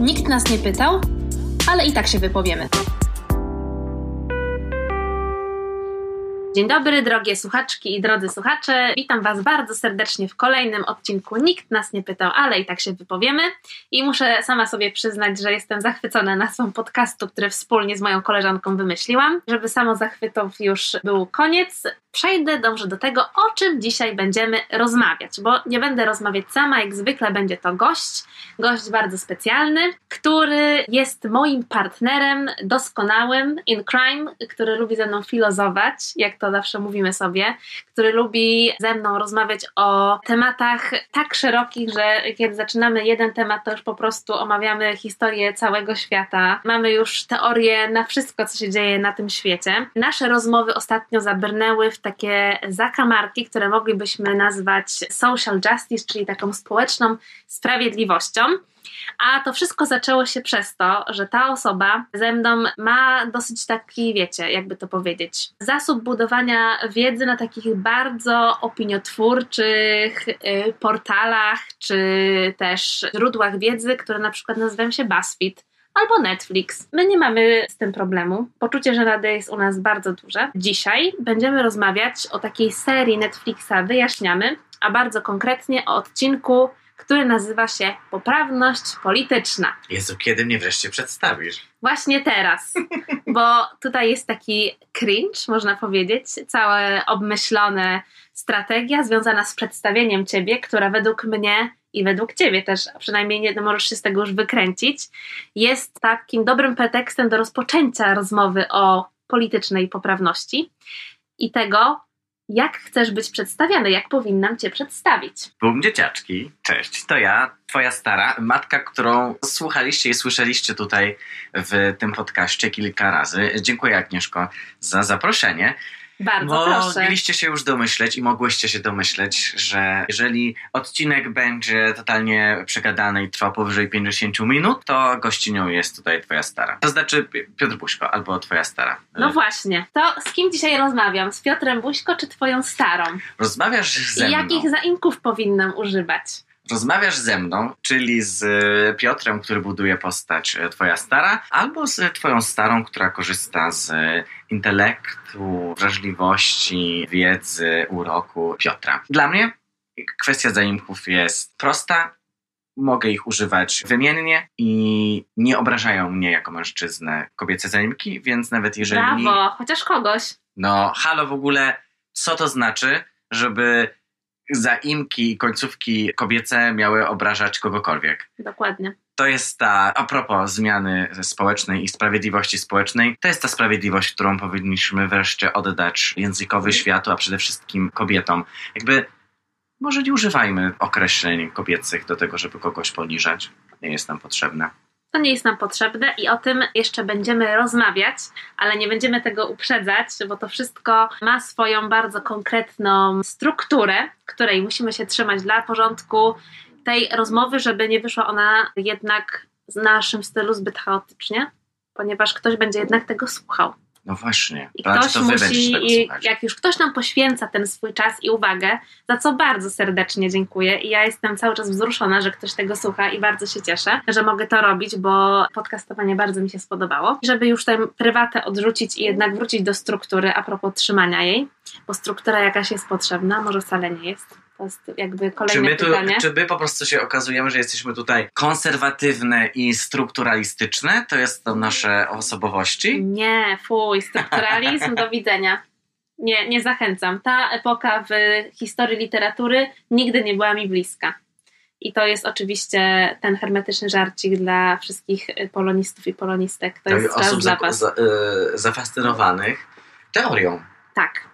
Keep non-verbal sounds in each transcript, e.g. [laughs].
Nikt nas nie pytał, ale i tak się wypowiemy. Dzień dobry, drogie słuchaczki i drodzy słuchacze. Witam Was bardzo serdecznie w kolejnym odcinku. Nikt nas nie pytał, ale i tak się wypowiemy. I muszę sama sobie przyznać, że jestem zachwycona nazwą podcastu, który wspólnie z moją koleżanką wymyśliłam. Żeby samo zachwytów już był koniec, przejdę dobrze do tego, o czym dzisiaj będziemy rozmawiać, bo nie będę rozmawiać sama, jak zwykle będzie to gość, gość bardzo specjalny, który jest moim partnerem doskonałym in crime, który lubi ze mną filozować, jak to zawsze mówimy sobie, który lubi ze mną rozmawiać o tematach tak szerokich, że kiedy zaczynamy jeden temat, to już po prostu omawiamy historię całego świata. Mamy już teorię na wszystko, co się dzieje na tym świecie. Nasze rozmowy ostatnio zabrnęły w takie zakamarki, które moglibyśmy nazwać social justice, czyli taką społeczną sprawiedliwością. A to wszystko zaczęło się przez to, że ta osoba ze mną ma dosyć taki, wiecie, jakby to powiedzieć, zasób budowania wiedzy na takich bardzo opiniotwórczych y, portalach, czy też źródłach wiedzy, które na przykład nazywają się BuzzFeed albo Netflix. My nie mamy z tym problemu. Poczucie żenady jest u nas bardzo duże. Dzisiaj będziemy rozmawiać o takiej serii Netflixa Wyjaśniamy, a bardzo konkretnie o odcinku który nazywa się Poprawność Polityczna. Jezu, kiedy mnie wreszcie przedstawisz? Właśnie teraz, bo tutaj jest taki cringe, można powiedzieć, cała obmyślona strategia związana z przedstawieniem ciebie, która według mnie i według ciebie też, przynajmniej nie możesz się z tego już wykręcić, jest takim dobrym pretekstem do rozpoczęcia rozmowy o politycznej poprawności i tego, jak chcesz być przedstawiany, jak powinnam cię przedstawić. Dzieciaczki, cześć, to ja, twoja stara matka, którą słuchaliście i słyszeliście tutaj w tym podcaście kilka razy. Dziękuję Agnieszko za zaproszenie. Bardzo proszę. Mogliście się już domyśleć i mogłyście się domyśleć, że jeżeli odcinek będzie totalnie przegadany i trwa powyżej 50 minut, to gościnią jest tutaj twoja stara. To znaczy Piotr Buźko albo twoja stara. No właśnie. To z kim dzisiaj rozmawiam? Z Piotrem Buźko czy twoją starą? Rozmawiasz ze mną. I jakich zaimków powinnam używać? Rozmawiasz ze mną, czyli z e, Piotrem, który buduje postać e, Twoja stara, albo z Twoją starą, która korzysta z intelektu, wrażliwości, wiedzy, uroku Piotra. Dla mnie kwestia zaimków jest prosta. Mogę ich używać wymiennie i nie obrażają mnie jako mężczyznę kobiece zaimki, więc nawet jeżeli. Brawo, chociaż kogoś. No, halo w ogóle, co to znaczy, żeby zaimki i końcówki kobiece miały obrażać kogokolwiek. Dokładnie. To jest ta, a propos zmiany społecznej i sprawiedliwości społecznej, to jest ta sprawiedliwość, którą powinniśmy wreszcie oddać językowy światu, a przede wszystkim kobietom. Jakby może nie używajmy określeń kobiecych do tego, żeby kogoś poniżać. Nie jest nam potrzebne. To nie jest nam potrzebne i o tym jeszcze będziemy rozmawiać, ale nie będziemy tego uprzedzać, bo to wszystko ma swoją bardzo konkretną strukturę, której musimy się trzymać dla porządku tej rozmowy, żeby nie wyszła ona jednak w naszym stylu zbyt chaotycznie, ponieważ ktoś będzie jednak tego słuchał. No właśnie. I ktoś to musi, i jak już ktoś nam poświęca ten swój czas i uwagę, za co bardzo serdecznie dziękuję. I ja jestem cały czas wzruszona, że ktoś tego słucha i bardzo się cieszę, że mogę to robić, bo podcastowanie bardzo mi się spodobało. Żeby już tę prywatę odrzucić i jednak wrócić do struktury a propos trzymania jej, bo struktura jakaś jest potrzebna, może wcale nie jest. To jest jakby kolejne czy my tu, pytanie. Czy my po prostu się okazujemy, że jesteśmy tutaj konserwatywne i strukturalistyczne? To jest to nasze osobowości? Nie, fuj, strukturalizm, do widzenia. Nie, nie zachęcam. Ta epoka w historii literatury nigdy nie była mi bliska. I to jest oczywiście ten hermetyczny żarcik dla wszystkich polonistów i polonistek. To, jest osób dla was. Za, y, zafascynowanych teorią. Tak.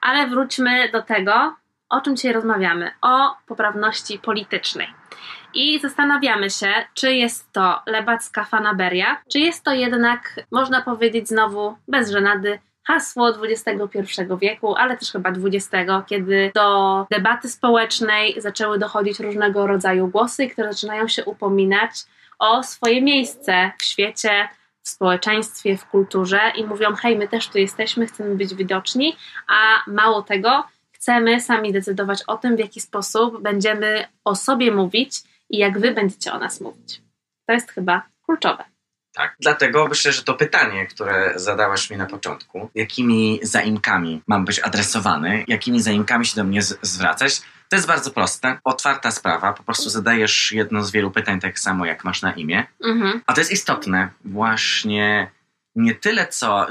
Ale wróćmy do tego, o czym dzisiaj rozmawiamy? O poprawności politycznej. I zastanawiamy się, czy jest to lewacka fanaberia, czy jest to jednak, można powiedzieć znowu, bez żenady, hasło XXI wieku, ale też chyba XX, kiedy do debaty społecznej zaczęły dochodzić różnego rodzaju głosy, które zaczynają się upominać o swoje miejsce w świecie, w społeczeństwie, w kulturze i mówią: hej, my też tu jesteśmy, chcemy być widoczni, a mało tego, chcemy sami decydować o tym, w jaki sposób będziemy o sobie mówić i jak wy będziecie o nas mówić. To jest chyba kluczowe. Tak, dlatego myślę, że to pytanie, które zadałaś mi na początku, jakimi zaimkami mam być adresowany, jakimi zaimkami się do mnie zwracać, to jest bardzo proste, otwarta sprawa, po prostu zadajesz jedno z wielu pytań tak samo jak masz na imię, Mhm. a to jest istotne, właśnie nie tyle co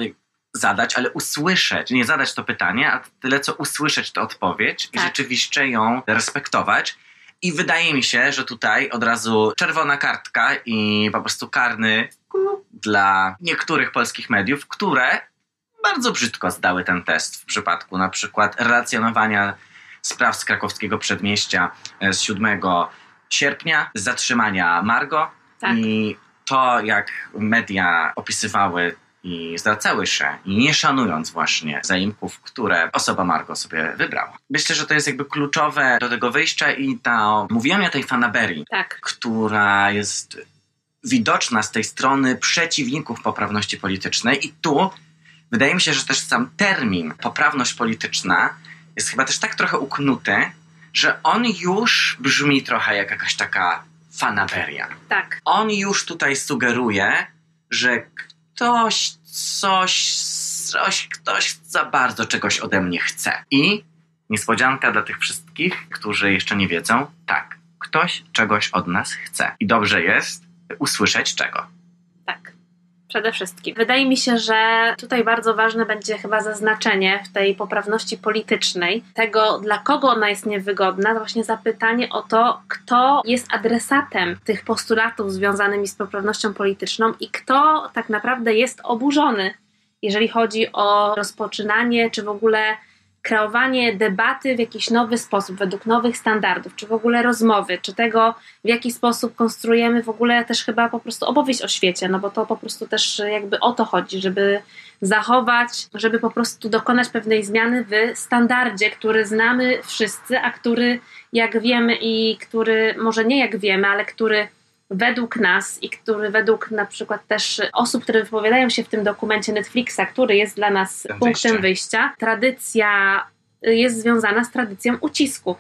zadać, ale usłyszeć, nie zadać to pytanie, a tyle co usłyszeć tę odpowiedź i Tak. rzeczywiście ją respektować. I wydaje mi się, że tutaj od razu czerwona kartka i po prostu karny dla niektórych polskich mediów, które bardzo brzydko zdały ten test w przypadku na przykład relacjonowania spraw z krakowskiego przedmieścia e, z 7 sierpnia, zatrzymania Margo Tak. i to, jak media opisywały i zwracały się, nie szanując właśnie zaimków, które osoba Margo sobie wybrała. Myślę, że to jest jakby kluczowe do tego wyjścia i ta, mówiłem o tej fanaberii, Tak. która jest widoczna z tej strony przeciwników poprawności politycznej i tu wydaje mi się, że też sam termin poprawność polityczna jest chyba też tak trochę uknuty, że on już brzmi trochę jak jakaś taka fanaberia. Tak. On już tutaj sugeruje, że ktoś coś, coś, ktoś za bardzo czegoś ode mnie chce. I niespodzianka dla tych wszystkich, którzy jeszcze nie wiedzą, tak, ktoś czegoś od nas chce. I dobrze jest usłyszeć czego. Przede wszystkim. Wydaje mi się, że tutaj bardzo ważne będzie chyba zaznaczenie w tej poprawności politycznej tego, dla kogo ona jest niewygodna, to właśnie zapytanie o to, kto jest adresatem tych postulatów związanymi z poprawnością polityczną i kto tak naprawdę jest oburzony, jeżeli chodzi o rozpoczynanie czy w ogóle kreowanie debaty w jakiś nowy sposób, według nowych standardów, czy w ogóle rozmowy, czy tego, w jaki sposób konstruujemy w ogóle też chyba po prostu opowieść o świecie, no bo to po prostu też jakby o to chodzi, żeby zachować, żeby po prostu dokonać pewnej zmiany w standardzie, który znamy wszyscy, a który jak wiemy i który może nie jak wiemy, ale który według nas i który według na przykład też osób, które wypowiadają się w tym dokumencie Netflixa, który jest dla nas Tym punktem wyjścia. wyjścia, tradycja jest związana z tradycją ucisku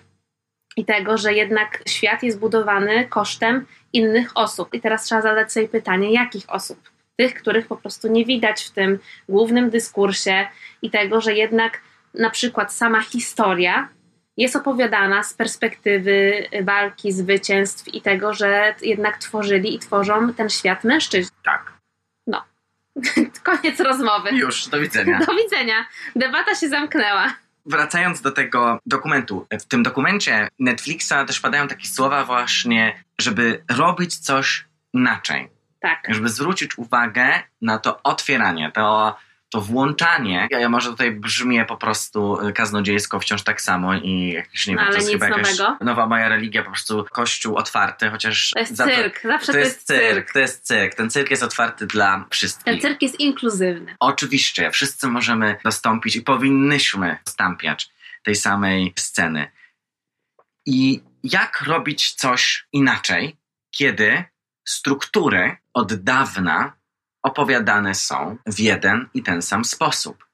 i tego, że jednak świat jest budowany kosztem innych osób. I teraz trzeba zadać sobie pytanie, jakich osób? Tych, których po prostu nie widać w tym głównym dyskursie i tego, że jednak na przykład sama historia jest opowiadana z perspektywy walki, zwycięstw i tego, że jednak tworzyli i tworzą ten świat mężczyźni. Tak. [laughs] Koniec rozmowy. Już, do widzenia. [laughs] Do widzenia. Debata się zamknęła. Wracając do tego dokumentu. W tym dokumencie Netflixa też padają takie słowa właśnie, żeby robić coś inaczej. Tak. żeby zwrócić uwagę na to otwieranie, to, to włączanie. Ja, ja może tutaj brzmię po prostu y, kaznodziejsko wciąż tak samo i jakiś, nie No, wiem, to jest chyba jakaś nowego. nowa moja religia, po prostu kościół otwarty, chociaż... To jest za cyrk. Zawsze To, jest cyrk, to jest cyrk. Ten cyrk jest otwarty dla wszystkich. Ten cyrk jest inkluzywny. Oczywiście, wszyscy możemy dostąpić i powinnyśmy dostąpiać tej samej sceny. I jak robić coś inaczej, kiedy struktury od dawna opowiadane są w jeden i ten sam sposób?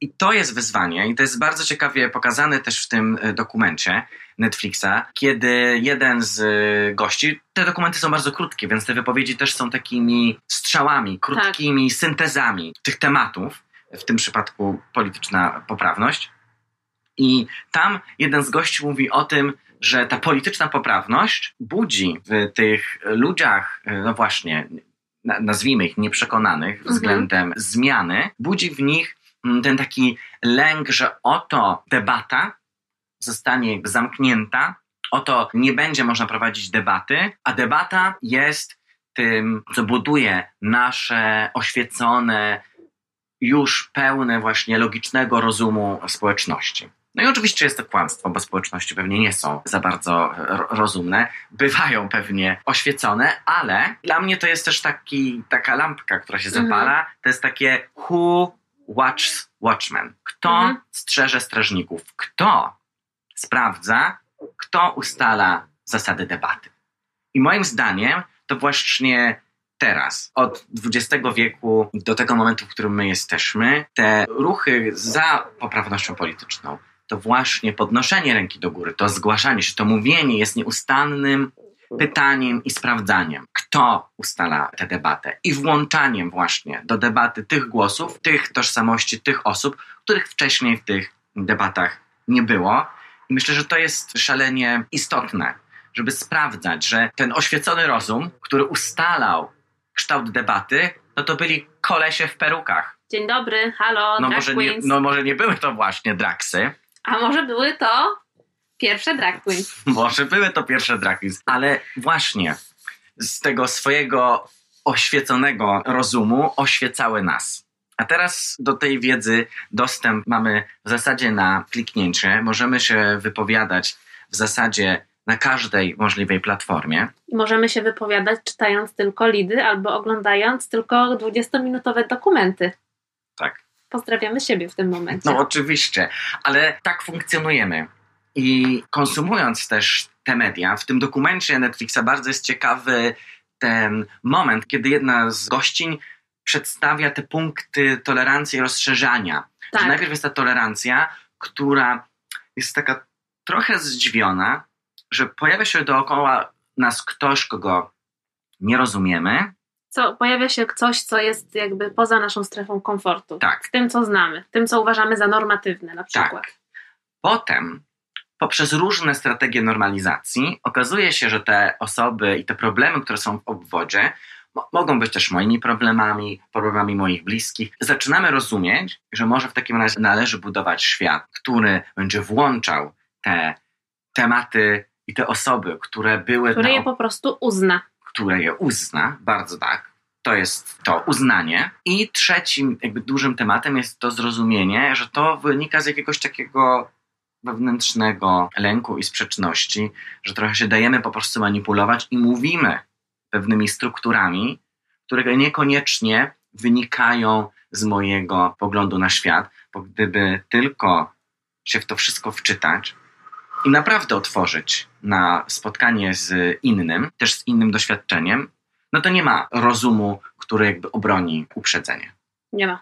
I to jest wyzwanie, i to jest bardzo ciekawie pokazane też w tym e, dokumencie Netflixa, kiedy jeden z e, gości, te dokumenty są bardzo krótkie, więc te wypowiedzi też są takimi strzałami, krótkimi syntezami tych tematów, w tym przypadku polityczna poprawność. I tam jeden z gości mówi o tym, że ta polityczna poprawność budzi w tych ludziach, e, no właśnie, nazwijmy ich nieprzekonanych Mhm. względem zmiany, budzi w nich mm, ten taki lęk, że oto debata zostanie zamknięta, oto nie będzie można prowadzić debaty, a debata jest tym, co buduje nasze oświecone, już pełne właśnie logicznego rozumu społeczności. No i oczywiście jest to kłamstwo, bo społeczności pewnie nie są za bardzo ro- rozumne, bywają pewnie oświecone, ale dla mnie to jest też taki, taka lampka, która się Mhm. zapala. To jest takie who watches watchmen. Kto Mhm. strzeże strażników? Kto sprawdza, kto ustala zasady debaty? I moim zdaniem to właśnie teraz, od XX wieku do tego momentu, w którym my jesteśmy, te ruchy za poprawnością polityczną, to właśnie podnoszenie ręki do góry, to zgłaszanie się, to mówienie jest nieustannym pytaniem i sprawdzaniem. to ustala tę debatę i włączaniem właśnie do debaty tych głosów, tych tożsamości, tych osób, których wcześniej w tych debatach nie było. I myślę, że to jest szalenie istotne, żeby sprawdzać, że ten oświecony rozum, który ustalał kształt debaty, no to byli kolesie w perukach. Dzień dobry, halo, No może, nie, no może nie były to właśnie draksy, A może były to pierwsze drag queens. [laughs] może były to pierwsze drag queens, ale właśnie z tego swojego oświeconego rozumu oświecały nas. A teraz do tej wiedzy dostęp mamy w zasadzie na kliknięcie. Możemy się wypowiadać w zasadzie na każdej możliwej platformie. Możemy się wypowiadać czytając tylko lidy albo oglądając tylko 20-minutowe dokumenty. Tak. Pozdrawiamy siebie w tym momencie. No oczywiście, ale tak funkcjonujemy. I konsumując też te media, w tym dokumencie Netflixa bardzo jest ciekawy ten moment, kiedy jedna z gościń przedstawia te punkty tolerancji i rozszerzania. tak. Że najpierw jest ta tolerancja, która jest taka trochę zdziwiona, że pojawia się dookoła nas ktoś, kogo nie rozumiemy. Co, pojawia się coś, co jest jakby poza naszą strefą komfortu. Tak. Z tym, co znamy, tym, co uważamy za normatywne na przykład. Potem, poprzez różne strategie normalizacji, okazuje się, że te osoby i te problemy, które są w obwodzie, mo- mogą być też moimi problemami, problemami moich bliskich. Zaczynamy rozumieć, że może w takim razie należy budować świat, który będzie włączał te tematy i te osoby, które były Które na je po prostu uzna. Które je uzna, bardzo tak. To jest to uznanie. I trzecim jakby dużym tematem jest to zrozumienie, że to wynika z jakiegoś takiego wewnętrznego lęku i sprzeczności, że trochę się dajemy po prostu manipulować i mówimy pewnymi strukturami, które niekoniecznie wynikają z mojego poglądu na świat, bo gdyby tylko się w to wszystko wczytać i naprawdę otworzyć na spotkanie z innym, też z innym doświadczeniem, no to nie ma rozumu, który jakby obroni uprzedzenie. Nie ma.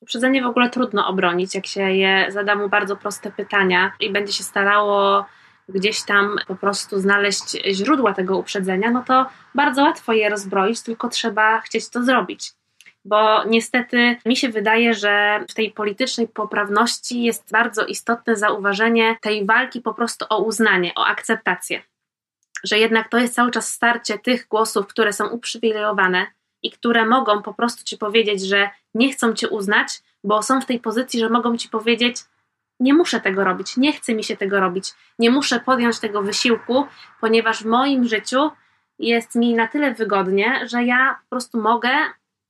Uprzedzenie w ogóle trudno obronić, jak się je zada mu bardzo proste pytania i będzie się starało gdzieś tam po prostu znaleźć źródła tego uprzedzenia, no to bardzo łatwo je rozbroić, tylko trzeba chcieć to zrobić. Bo niestety mi się wydaje, że w tej politycznej poprawności jest bardzo istotne zauważenie tej walki po prostu o uznanie, o akceptację. Że jednak to jest cały czas starcie tych głosów, które są uprzywilejowane i które mogą po prostu ci powiedzieć, że nie chcą cię uznać, bo są w tej pozycji, że mogą ci powiedzieć: Nie muszę tego robić, nie chce mi się tego robić, nie muszę podjąć tego wysiłku, ponieważ w moim życiu jest mi na tyle wygodnie, że ja po prostu mogę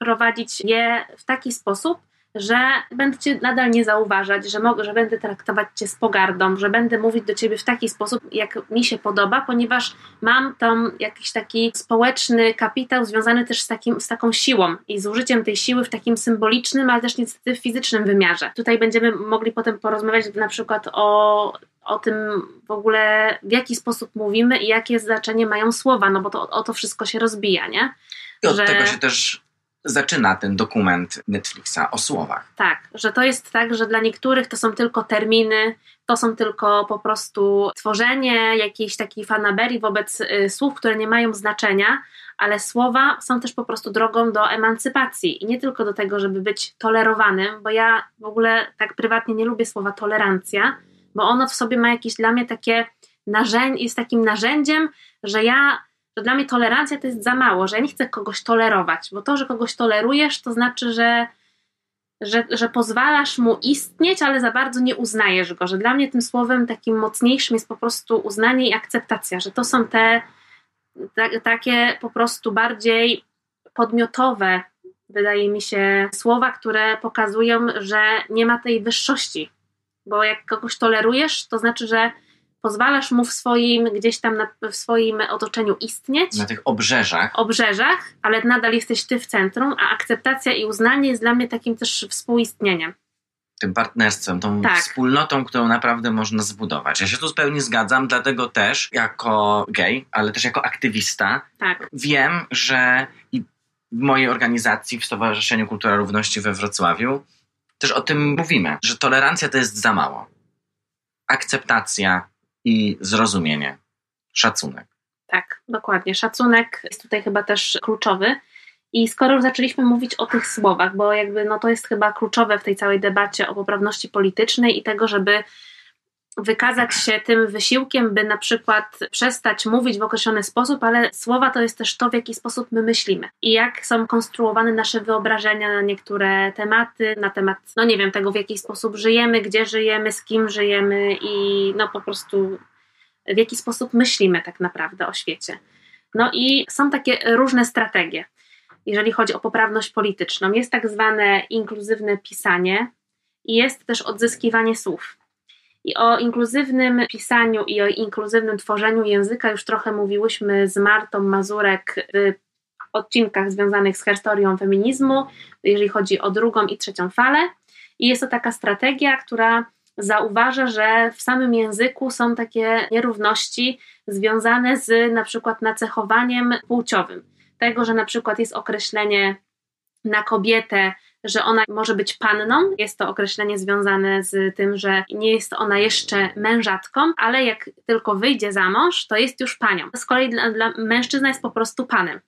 prowadzić je w taki sposób, że będę cię nadal nie zauważać, że, mogę, że będę traktować cię z pogardą, że będę mówić do ciebie w taki sposób, jak mi się podoba, ponieważ mam tam jakiś taki społeczny kapitał związany też z, takim, z taką siłą i z użyciem tej siły w takim symbolicznym, ale też niestety fizycznym wymiarze. Tutaj będziemy mogli potem porozmawiać na przykład o, o tym w ogóle, w jaki sposób mówimy i jakie znaczenie mają słowa, no bo to o to wszystko się rozbija, nie? I od Że- tego się też zaczyna ten dokument Netflixa o słowach. Tak, że to jest tak, że dla niektórych to są tylko terminy, to są tylko po prostu tworzenie jakiejś takiej fanaberii wobec y, słów, które nie mają znaczenia, ale słowa są też po prostu drogą do emancypacji i nie tylko do tego, żeby być tolerowanym, bo ja w ogóle tak prywatnie nie lubię słowa tolerancja, bo ono w sobie ma jakieś dla mnie takie narzędzie, jest takim narzędziem, że ja że dla mnie tolerancja to jest za mało, że ja nie chcę kogoś tolerować, bo to, że kogoś tolerujesz, to znaczy, że, że, że pozwalasz mu istnieć, ale za bardzo nie uznajesz go, że dla mnie tym słowem takim mocniejszym jest po prostu uznanie i akceptacja, że to są te ta, takie po prostu bardziej podmiotowe, wydaje mi się, słowa, które pokazują, że nie ma tej wyższości, bo jak kogoś tolerujesz, to znaczy, że pozwalasz mu w swoim, gdzieś tam na, w swoim otoczeniu istnieć, Na tych obrzeżach obrzeżach, ale nadal jesteś ty w centrum, a akceptacja i uznanie jest dla mnie takim też współistnieniem. tym partnerstwem, tą Tak. wspólnotą, którą naprawdę można zbudować. Ja się tu zupełnie zgadzam, dlatego też jako gej, ale też jako aktywista Tak, wiem, że i w mojej organizacji, w Stowarzyszeniu Kultura Równości we Wrocławiu, też o tym mówimy, że tolerancja to jest za mało. Akceptacja i zrozumienie, szacunek. Tak, dokładnie. Szacunek jest tutaj chyba też kluczowy. I skoro już zaczęliśmy mówić o tych słowach, bo jakby no to jest chyba kluczowe w tej całej debacie o poprawności politycznej i tego, żeby wykazać się tym wysiłkiem, by na przykład przestać mówić w określony sposób, ale słowa to jest też to, w jaki sposób my myślimy i jak są konstruowane nasze wyobrażenia na niektóre tematy, na temat, no nie wiem, tego w jaki sposób żyjemy, gdzie żyjemy, z kim żyjemy i no po prostu w jaki sposób myślimy tak naprawdę o świecie. No i są takie różne strategie, jeżeli chodzi o poprawność polityczną. Jest tak zwane inkluzywne pisanie i jest też odzyskiwanie słów. I o inkluzywnym pisaniu i o inkluzywnym tworzeniu języka już trochę mówiłyśmy z Martą Mazurek w odcinkach związanych z historią feminizmu, jeżeli chodzi o drugą i trzecią falę. I jest to taka strategia, która zauważa, że w samym języku są takie nierówności związane z na przykład nacechowaniem płciowym. Tego, że na przykład jest określenie na kobietę że ona może być panną. Jest to określenie związane z tym, że nie jest ona jeszcze mężatką, ale jak tylko wyjdzie za mąż, to jest już panią. Z kolei dla, dla mężczyzna jest po prostu panem.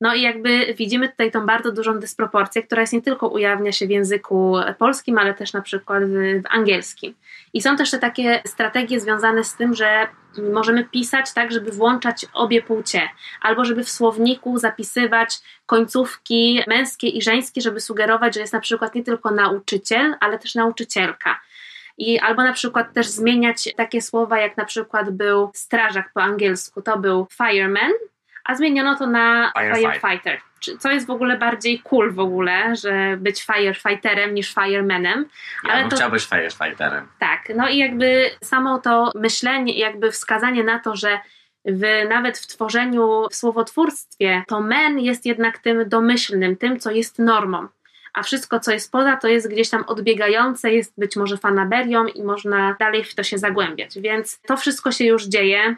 No i jakby widzimy tutaj tą bardzo dużą dysproporcję, która jest nie tylko ujawnia się w języku polskim, ale też na przykład w, w angielskim. I są też te takie strategie związane z tym, że możemy pisać tak, żeby włączać obie płcie, albo żeby w słowniku zapisywać końcówki męskie i żeńskie, żeby sugerować, że jest na przykład nie tylko nauczyciel, ale też nauczycielka. I albo na przykład też zmieniać takie słowa, jak na przykład był strażak po angielsku, to był fireman, a zmieniono to na firefighter. firefighter. Co jest w ogóle bardziej cool w ogóle, że być firefighterem niż firemanem. Ja ale bym to, chciał być firefighterem. Tak, no i jakby samo to myślenie, jakby wskazanie na to, że w, nawet w tworzeniu, w słowotwórstwie, to men jest jednak tym domyślnym, tym, co jest normą. A wszystko, co jest poza, to jest gdzieś tam odbiegające, jest być może fanaberią i można dalej w to się zagłębiać. Więc to wszystko się już dzieje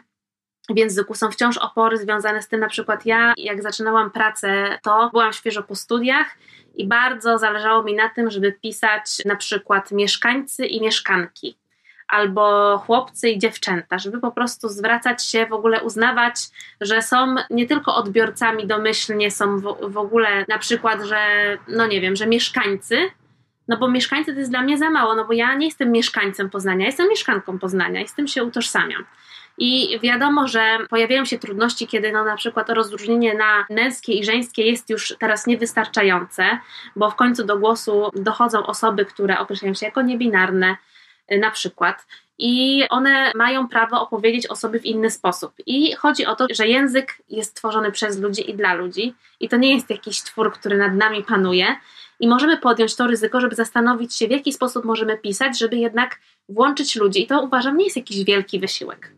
w języku są wciąż opory związane z tym, na przykład ja, jak zaczynałam pracę, to byłam świeżo po studiach i bardzo zależało mi na tym, żeby pisać na przykład mieszkańcy i mieszkanki albo chłopcy i dziewczęta, żeby po prostu zwracać się, w ogóle uznawać, że są nie tylko odbiorcami domyślnie, są w, w ogóle na przykład, że no nie wiem, że mieszkańcy, no bo mieszkańcy to jest dla mnie za mało, no bo ja nie jestem mieszkańcem Poznania, jestem mieszkanką Poznania i z tym się utożsamiam. I wiadomo, że pojawiają się trudności, kiedy no, na przykład rozróżnienie na męskie i żeńskie jest już teraz niewystarczające, bo w końcu do głosu dochodzą osoby, które określają się jako niebinarne, y, na przykład. I one mają prawo opowiedzieć o sobie w inny sposób. I chodzi o to, że język jest tworzony przez ludzi i dla ludzi, i to nie jest jakiś twór, który nad nami panuje. I możemy podjąć to ryzyko, żeby zastanowić się, w jaki sposób możemy pisać, żeby jednak włączyć ludzi. I to uważam, nie jest jakiś wielki wysiłek.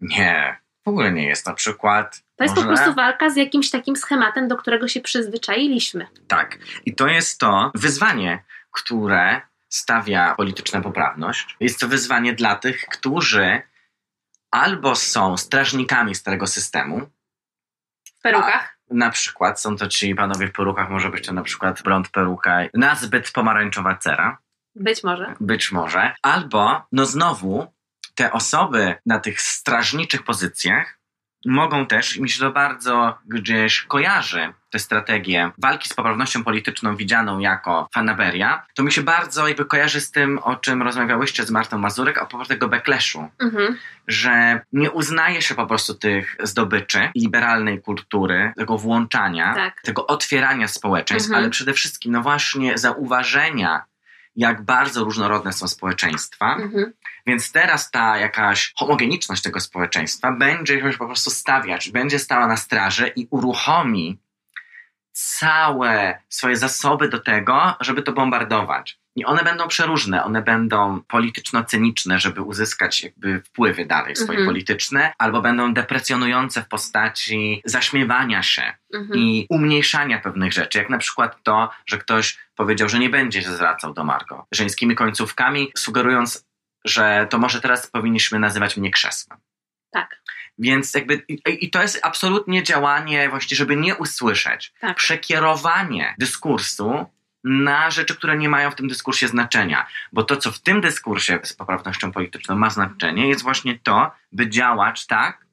Nie, w ogóle nie jest. Na przykład. To jest można... po prostu walka z jakimś takim schematem, do którego się przyzwyczailiśmy. Tak. I to jest to wyzwanie, które stawia polityczna poprawność. Jest to wyzwanie dla tych, którzy albo są strażnikami starego systemu. W perukach? Na przykład są to ci panowie w perukach, może być to na przykład blond peruka, nazbyt pomarańczowa cera. Być może. Być może. Albo, no znowu, te osoby na tych strażniczych pozycjach mogą też, mi się to bardzo gdzieś kojarzy, tę strategię walki z poprawnością polityczną widzianą jako fanaberia, to mi się bardzo jakby kojarzy z tym, o czym rozmawiałyście z Martą Mazurek, a propos tego backlashu, mhm. że nie uznaje się po prostu tych zdobyczy liberalnej kultury, tego włączania, tak. tego otwierania społeczeństw, mhm. ale przede wszystkim no właśnie zauważenia jak bardzo różnorodne są społeczeństwa. Mhm. Więc teraz ta jakaś homogeniczność tego społeczeństwa będzie już po prostu stawiać, będzie stała na straży i uruchomi całe swoje zasoby do tego, żeby to bombardować. I one będą przeróżne, one będą polityczno-cyniczne, żeby uzyskać jakby wpływy dalej swoje mhm. polityczne, albo będą deprecjonujące w postaci zaśmiewania się mhm. i umniejszania pewnych rzeczy, jak na przykład to, że ktoś powiedział, że nie będzie się zwracał do Margo żeńskimi końcówkami, sugerując, że to może teraz powinniśmy nazywać mnie krzesłem. Tak. Więc jakby, i, i, to jest absolutnie działanie właśnie, żeby nie usłyszeć. Tak. Przekierowanie dyskursu na rzeczy, które nie mają w tym dyskursie znaczenia. Bo to, co w tym dyskursie z poprawnością polityczną ma znaczenie, jest właśnie to, by działać tak,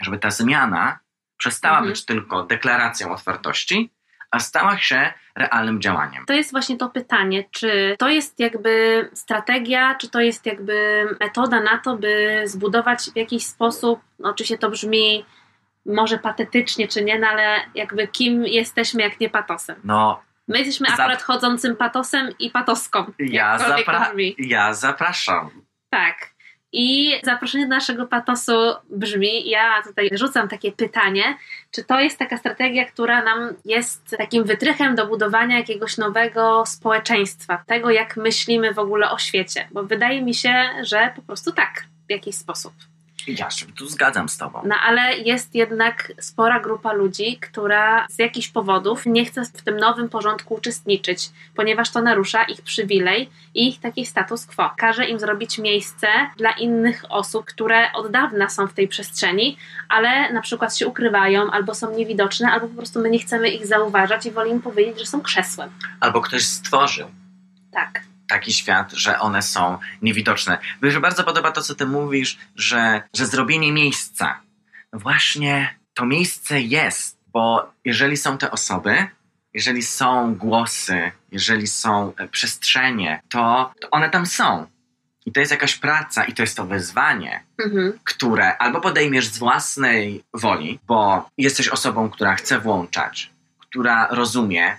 żeby ta zmiana przestała Mhm. być tylko deklaracją otwartości, a stała się realnym działaniem. To jest właśnie to pytanie, czy to jest jakby strategia, czy to jest jakby metoda na to, by zbudować w jakiś sposób, no oczywiście to brzmi może patetycznie, czy nie, no ale jakby kim jesteśmy, jak nie patosem. No, My jesteśmy akurat chodzącym patosem i patoską. ja, zapra- ja zapraszam. Tak. I zaproszenie do naszego patosu brzmi, ja tutaj rzucam takie pytanie, czy to jest taka strategia, która nam jest takim wytrychem do budowania jakiegoś nowego społeczeństwa, tego jak myślimy w ogóle o świecie, bo wydaje mi się, że po prostu tak, w jakiś sposób. Ja się tu zgadzam z tobą. No ale jest jednak spora grupa ludzi, która z jakichś powodów nie chce w tym nowym porządku uczestniczyć, ponieważ to narusza ich przywilej i ich taki status quo. Każe im zrobić miejsce dla innych osób, które od dawna są w tej przestrzeni, ale na przykład się ukrywają, albo są niewidoczne, albo po prostu my nie chcemy ich zauważać i wolimy powiedzieć, że są krzesłem. Albo ktoś stworzył Tak. Taki świat, że one są niewidoczne. Mi się bardzo podoba to, co ty mówisz, że, że zrobienie miejsca. No Właśnie to miejsce jest, bo jeżeli są te osoby, jeżeli są głosy, jeżeli są e, przestrzenie, to, to one tam są. I to jest jakaś praca, i to jest to wyzwanie, Mhm. które albo podejmiesz z własnej woli, bo jesteś osobą, która chce włączać, która rozumie,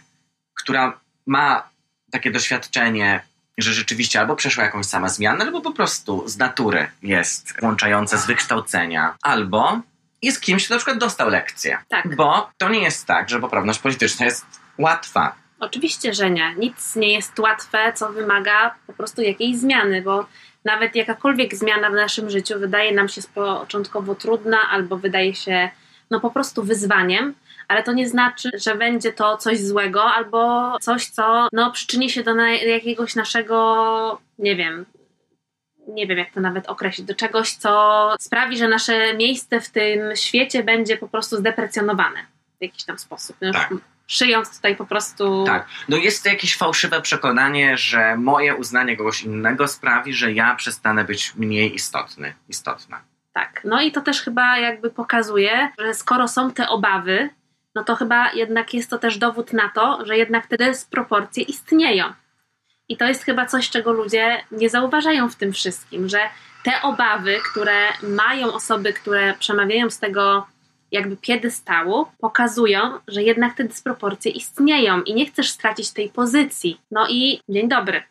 która ma takie doświadczenie, że rzeczywiście albo przeszła jakąś sama zmianę, albo po prostu z natury jest włączająca z wykształcenia, albo jest kimś, kto na przykład dostał lekcję. Tak. Bo to nie jest tak, że poprawność polityczna jest łatwa. Oczywiście, że nie. Nic nie jest łatwe, co wymaga po prostu jakiejś zmiany, bo nawet jakakolwiek zmiana w naszym życiu wydaje nam się początkowo trudna albo wydaje się no po prostu wyzwaniem, ale to nie znaczy, że będzie to coś złego albo coś, co no, przyczyni się do na, jakiegoś naszego, nie wiem, nie wiem jak to nawet określić, do czegoś, co sprawi, że nasze miejsce w tym świecie będzie po prostu zdeprecjonowane w jakiś tam sposób. No, Tak. Szyjąc tutaj po prostu. Tak. No jest to jakieś fałszywe przekonanie, że moje uznanie kogoś innego sprawi, że ja przestanę być mniej istotny, istotna. Tak. No i to też chyba jakby pokazuje, że skoro są te obawy, no to chyba jednak jest to też dowód na to, że jednak te dysproporcje istnieją. I to jest chyba coś, czego ludzie nie zauważają w tym wszystkim, że te obawy, które mają osoby, które przemawiają z tego jakby piedestału, pokazują, że jednak te dysproporcje istnieją i nie chcesz stracić tej pozycji. No i dzień dobry.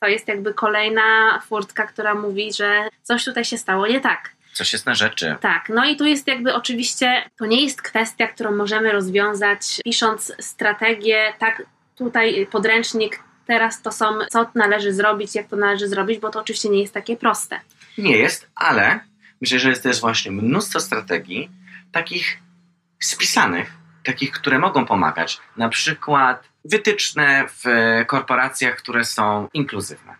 To jest jakby kolejna furtka, która mówi, że coś tutaj się stało nie tak. Coś jest na rzeczy. Tak, no i tu jest jakby oczywiście, to nie jest kwestia, którą możemy rozwiązać pisząc strategię, tak tutaj podręcznik, teraz to są, co należy zrobić, jak to należy zrobić, bo to oczywiście nie jest takie proste. Nie jest, ale myślę, że jest też właśnie mnóstwo strategii takich spisanych, takich, które mogą pomagać. Na przykład wytyczne w korporacjach, które są inkluzywne.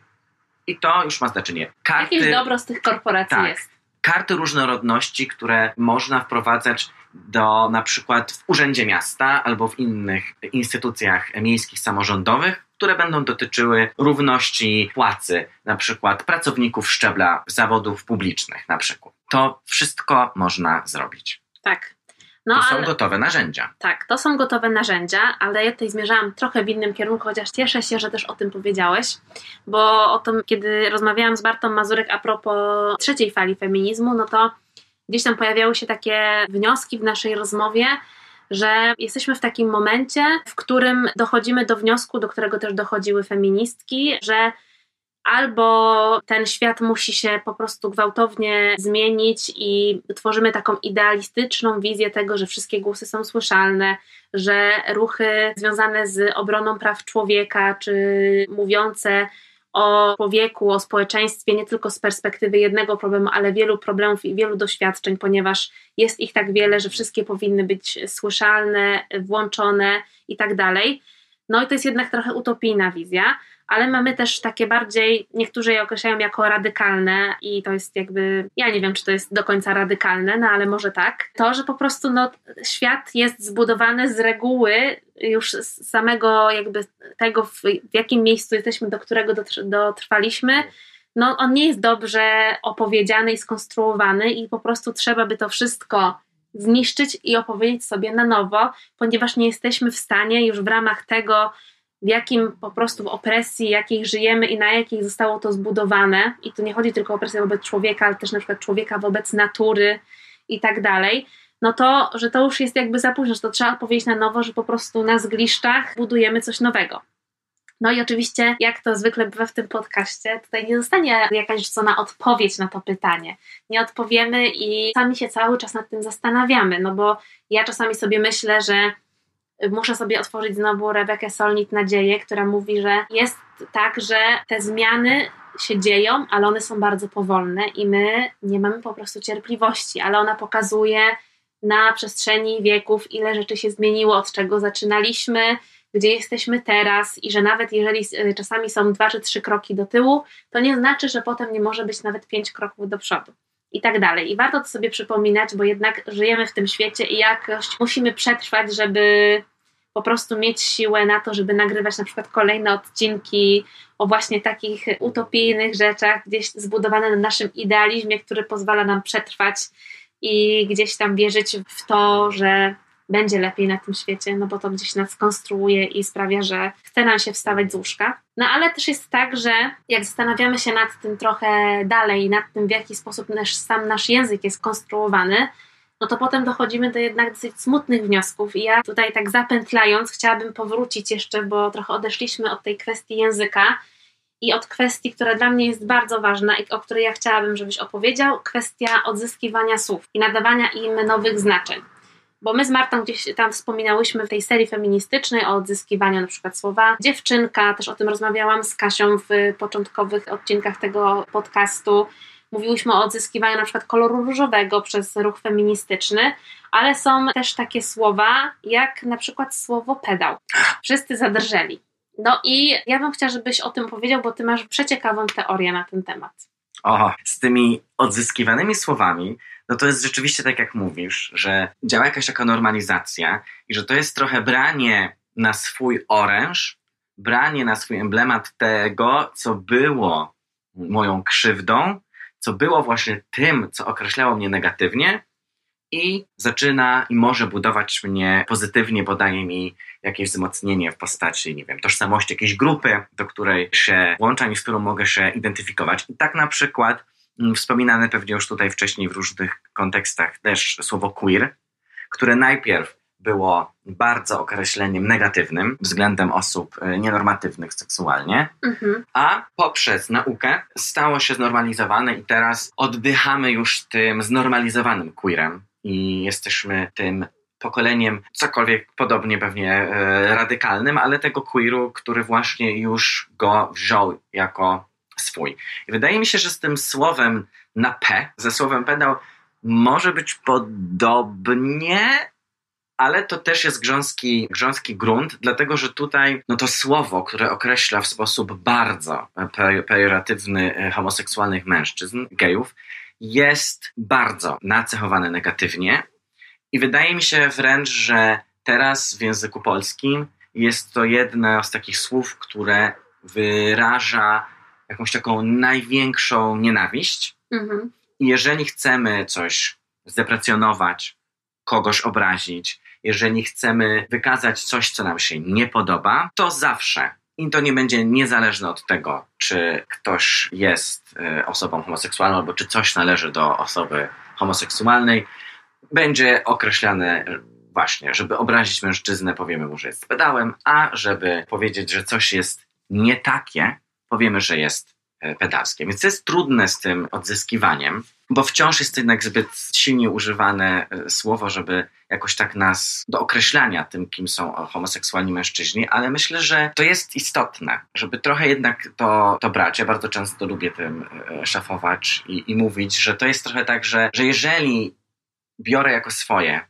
I to już ma znaczenie. Karty, Jakieś dobro z tych korporacji Tak. jest. Karty różnorodności, które można wprowadzać do na przykład w Urzędzie Miasta albo w innych instytucjach miejskich samorządowych, które będą dotyczyły równości płacy, na przykład pracowników szczebla zawodów publicznych, na przykład. To wszystko można zrobić. Tak. No To są ale gotowe narzędzia. tak, to są gotowe narzędzia, ale ja tutaj zmierzałam trochę w innym kierunku, chociaż cieszę się, że też o tym powiedziałeś, bo o tym, kiedy rozmawiałam z Bartą Mazurek a propos trzeciej fali feminizmu, no to gdzieś tam pojawiały się takie wnioski w naszej rozmowie, że jesteśmy w takim momencie, w którym dochodzimy do wniosku, do którego też dochodziły feministki, że albo ten świat musi się po prostu gwałtownie zmienić i tworzymy taką idealistyczną wizję tego, że wszystkie głosy są słyszalne, że ruchy związane z obroną praw człowieka, czy mówiące o człowieku, o społeczeństwie, nie tylko z perspektywy jednego problemu, ale wielu problemów i wielu doświadczeń, ponieważ jest ich tak wiele, że wszystkie powinny być słyszalne, włączone i tak dalej. No i to jest jednak trochę utopijna wizja, ale mamy też takie bardziej, niektórzy je określają jako radykalne i to jest jakby, ja nie wiem, czy to jest do końca radykalne, no ale może tak. To, że po prostu no, świat jest zbudowany z reguły już z samego jakby tego, w, jakim miejscu jesteśmy, do którego dotr- dotrwaliśmy, no on nie jest dobrze opowiedziany i skonstruowany i po prostu trzeba by to wszystko zniszczyć i opowiedzieć sobie na nowo, ponieważ nie jesteśmy w stanie już w ramach tego, w jakim po prostu w opresji, jakiej żyjemy i na jakiej zostało to zbudowane, i tu nie chodzi tylko o opresję wobec człowieka, ale też na przykład człowieka wobec natury i tak dalej, no to, że to już jest jakby za późno, że to trzeba powiedzieć na nowo, że po prostu na zgliszczach budujemy coś nowego. No i oczywiście, jak to zwykle bywa w tym podcaście, tutaj nie zostanie jakaś co na odpowiedź na to pytanie. Nie odpowiemy i sami się cały czas nad tym zastanawiamy, no bo ja czasami sobie myślę, że muszę sobie otworzyć znowu Rebekę Solnit Nadzieję, która mówi, że jest tak, że te zmiany się dzieją, ale one są bardzo powolne i my nie mamy po prostu cierpliwości, ale ona pokazuje na przestrzeni wieków, ile rzeczy się zmieniło, od czego zaczynaliśmy, gdzie jesteśmy teraz i że nawet jeżeli e, czasami są dwa czy trzy kroki do tyłu, to nie znaczy, że potem nie może być nawet pięć kroków do przodu. I tak dalej. I warto to sobie przypominać, bo jednak żyjemy w tym świecie i jakoś musimy przetrwać, żeby po prostu mieć siłę na to, żeby nagrywać na przykład kolejne odcinki o właśnie takich utopijnych rzeczach, gdzieś zbudowane na naszym idealizmie, który pozwala nam przetrwać i gdzieś tam wierzyć w to, że będzie lepiej na tym świecie, no bo to gdzieś nas konstruuje i sprawia, że chce nam się wstawać z łóżka. No ale też jest tak, że jak zastanawiamy się nad tym trochę dalej, nad tym w jaki sposób nasz, sam nasz język jest konstruowany, no to potem dochodzimy do jednak dosyć smutnych wniosków. I ja tutaj tak zapętlając, chciałabym powrócić jeszcze, bo trochę odeszliśmy od tej kwestii języka i od kwestii, która dla mnie jest bardzo ważna i o której ja chciałabym, żebyś opowiedział, kwestia odzyskiwania słów i nadawania im nowych znaczeń. Bo my z Martą gdzieś tam wspominałyśmy w tej serii feministycznej o odzyskiwaniu na przykład słowa dziewczynka, też o tym rozmawiałam z Kasią w początkowych odcinkach tego podcastu. Mówiłyśmy o odzyskiwaniu na przykład koloru różowego przez ruch feministyczny, ale są też takie słowa, jak na przykład słowo pedał. Wszyscy zadrżeli. No i ja bym chciała, żebyś o tym powiedział, bo ty masz przeciekawą teorię na ten temat. O, z tymi odzyskiwanymi słowami no to jest rzeczywiście tak, jak mówisz, że działa jakaś taka normalizacja i że to jest trochę branie na swój oręż, branie na swój emblemat tego, co było moją krzywdą, co było właśnie tym, co określało mnie negatywnie i zaczyna i może budować mnie pozytywnie, podaje mi jakieś wzmocnienie w postaci, nie wiem, tożsamości jakiejś grupy, do której się włączam i z którą mogę się identyfikować. I tak na przykład wspominane pewnie już tutaj wcześniej w różnych kontekstach też słowo queer, które najpierw było bardzo określeniem negatywnym względem osób e, nienormatywnych seksualnie, mhm. a poprzez naukę stało się znormalizowane i teraz oddychamy już tym znormalizowanym queerem i jesteśmy tym pokoleniem, cokolwiek podobnie pewnie e, radykalnym, ale tego queeru, który właśnie już go wziął jako swój. I wydaje mi się, że z tym słowem na P, ze słowem pedał, może być podobnie, ale to też jest grząski, grząski grunt, dlatego że tutaj no to słowo, które określa w sposób bardzo pejoratywny e, homoseksualnych mężczyzn, gejów, jest bardzo nacechowane negatywnie i wydaje mi się wręcz, że teraz w języku polskim jest to jedno z takich słów, które wyraża jakąś taką największą nienawiść. Mhm. I jeżeli chcemy coś zdeprecjonować, kogoś obrazić, jeżeli chcemy wykazać coś, co nam się nie podoba, to zawsze i to nie będzie niezależne od tego, czy ktoś jest e, osobą homoseksualną, albo czy coś należy do osoby homoseksualnej, będzie określane właśnie, żeby obrazić mężczyznę, powiemy mu, że jest pedałem, a żeby powiedzieć, że coś jest nie takie, powiemy, że jest e, pedalskie. Więc to jest trudne z tym odzyskiwaniem, bo wciąż jest jednak zbyt silnie używane e, słowo, żeby jakoś tak nas do określania tym, kim są homoseksualni mężczyźni, ale myślę, że to jest istotne, żeby trochę jednak to, to brać. Ja bardzo często lubię tym e, szafować i, i mówić, że to jest trochę tak, że, że jeżeli biorę jako swoje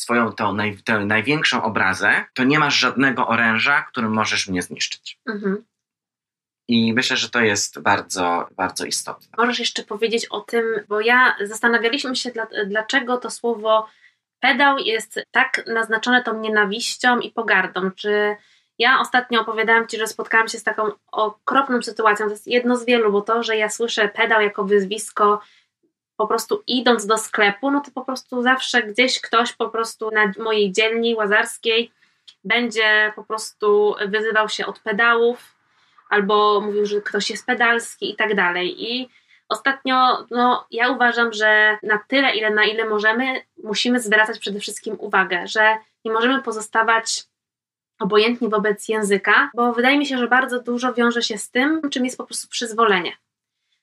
swoją tą, naj, tę największą obrazę, to nie masz żadnego oręża, którym możesz mnie zniszczyć. Mhm. I myślę, że to jest bardzo, bardzo istotne. Możesz jeszcze powiedzieć o tym, bo ja zastanawialiśmy się, dlaczego to słowo pedał jest tak naznaczone tą nienawiścią i pogardą. Czy ja ostatnio opowiadałam Ci, że spotkałam się z taką okropną sytuacją. To jest jedno z wielu, bo to, że ja słyszę pedał jako wyzwisko po prostu idąc do sklepu, no to po prostu zawsze gdzieś ktoś po prostu na mojej dzielni łazarskiej będzie po prostu wyzywał się od pedałów, albo mówił, że ktoś jest pedalski i tak dalej. I ostatnio, no, ja uważam, że na tyle, ile na ile możemy, musimy zwracać przede wszystkim uwagę, że nie możemy pozostawać obojętni wobec języka, bo wydaje mi się, że bardzo dużo wiąże się z tym, czym jest po prostu przyzwolenie.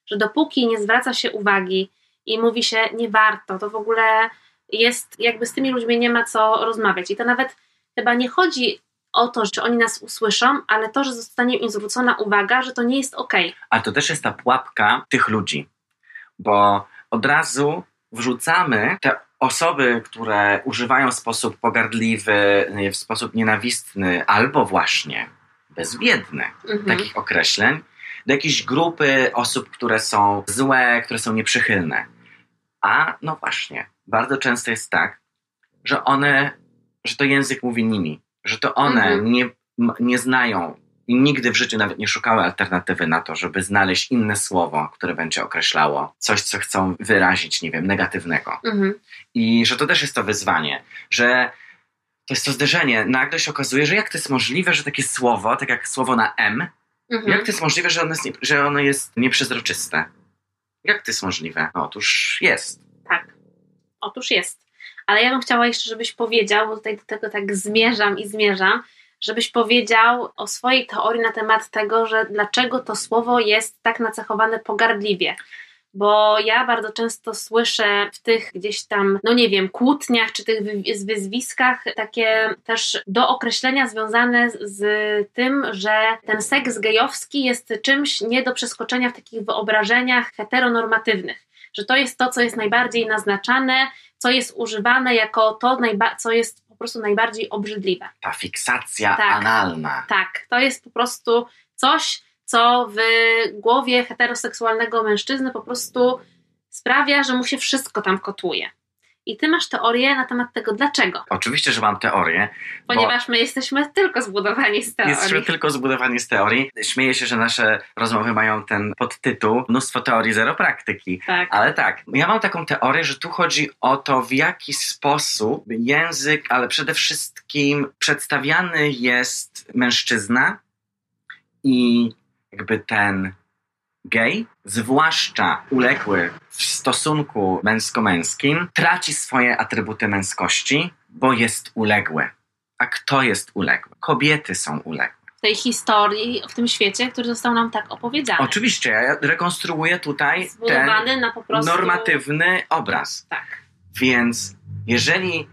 Że dopóki nie zwraca się uwagi i mówi się nie warto, to w ogóle jest, jakby z tymi ludźmi nie ma co rozmawiać. I to nawet chyba nie chodzi o to, czy oni nas usłyszą, ale to, że zostanie im zwrócona uwaga, że to nie jest ok. Ale to też jest ta pułapka tych ludzi, bo od razu wrzucamy te osoby, które używają w sposób pogardliwy, w sposób nienawistny albo właśnie bezwiedny mhm. takich określeń, do jakiejś grupy osób, które są złe, które są nieprzychylne. A no właśnie, bardzo często jest tak, że one, że to język mówi nimi że to one mhm. nie, nie znają i nigdy w życiu nawet nie szukały alternatywy na to, żeby znaleźć inne słowo, które będzie określało coś, co chcą wyrazić, nie wiem, negatywnego. Mhm. I że to też jest to wyzwanie, że to jest to zderzenie. Nagle się okazuje, że jak to jest możliwe, że takie słowo, tak jak słowo na M, mhm. jak to jest możliwe, że ono jest, nie, że ono jest nieprzezroczyste? Jak to jest możliwe? No, otóż jest. Tak. Otóż jest. Ale ja bym chciała jeszcze, żebyś powiedział, bo tutaj do tego tak zmierzam i zmierzam, żebyś powiedział o swojej teorii na temat tego, że dlaczego to słowo jest tak nacechowane pogardliwie. Bo ja bardzo często słyszę w tych gdzieś tam, no nie wiem, kłótniach czy tych wyzwiskach takie też do określenia związane z tym, że ten seks gejowski jest czymś nie do przeskoczenia w takich wyobrażeniach heteronormatywnych. Że to jest to, co jest najbardziej naznaczane co jest używane jako to, co jest po prostu najbardziej obrzydliwe. Ta fiksacja tak, analna. Tak, to jest po prostu coś, co w głowie heteroseksualnego mężczyzny po prostu sprawia, że mu się wszystko tam kotuje. I ty masz teorię na temat tego, dlaczego? Oczywiście, że mam teorię. Ponieważ my jesteśmy tylko zbudowani z teorii. Jesteśmy tylko zbudowani z teorii. Śmieję się, że nasze rozmowy mają ten podtytuł Mnóstwo teorii, zero praktyki. Tak. Ale tak, ja mam taką teorię, że tu chodzi o to, w jaki sposób język, ale przede wszystkim przedstawiany jest mężczyzna i jakby ten gej, zwłaszcza uległy w stosunku męsko-męskim, traci swoje atrybuty męskości, bo jest uległy. A kto jest uległy? Kobiety są uległe. W tej historii, w tym świecie, który został nam tak opowiedziany. Oczywiście, ja rekonstruuję tutaj Zbudowany ten na po prostu... normatywny obraz. Tak. Więc jeżeli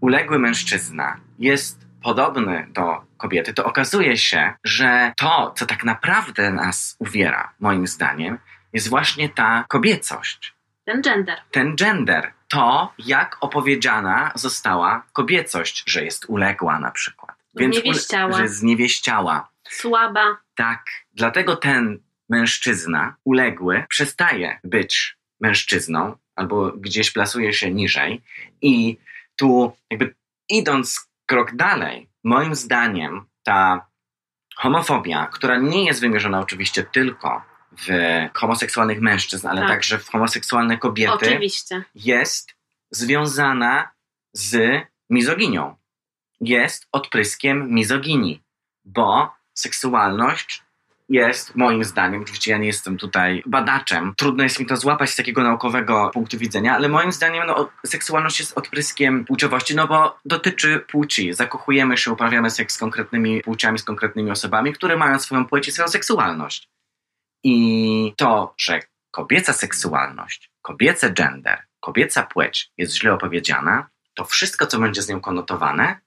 uległy mężczyzna jest podobny do kobiety, to okazuje się, że to, co tak naprawdę nas uwiera, moim zdaniem, jest właśnie ta kobiecość. Ten gender. Ten gender. To, jak opowiedziana została kobiecość, że jest uległa na przykład. Więc zniewieściała. że zniewieściała. Słaba. Tak. Dlatego ten mężczyzna uległy przestaje być mężczyzną albo gdzieś plasuje się niżej i tu jakby idąc krok dalej, moim zdaniem ta homofobia, która nie jest wymierzona oczywiście tylko w homoseksualnych mężczyzn, ale tak. także w homoseksualne kobiety, oczywiście. jest związana z mizoginią. Jest odpryskiem mizoginii, bo seksualność jest moim zdaniem, oczywiście ja nie jestem tutaj badaczem, trudno jest mi to złapać z takiego naukowego punktu widzenia, ale moim zdaniem no, seksualność jest odpryskiem płciowości, no bo dotyczy płci. Zakochujemy się, uprawiamy seks z konkretnymi płciami, z konkretnymi osobami, które mają swoją płeć i swoją seksualność. I to, że kobieca seksualność, kobiecy gender, kobieca płeć jest źle opowiedziana, to wszystko, co będzie z nią konotowane,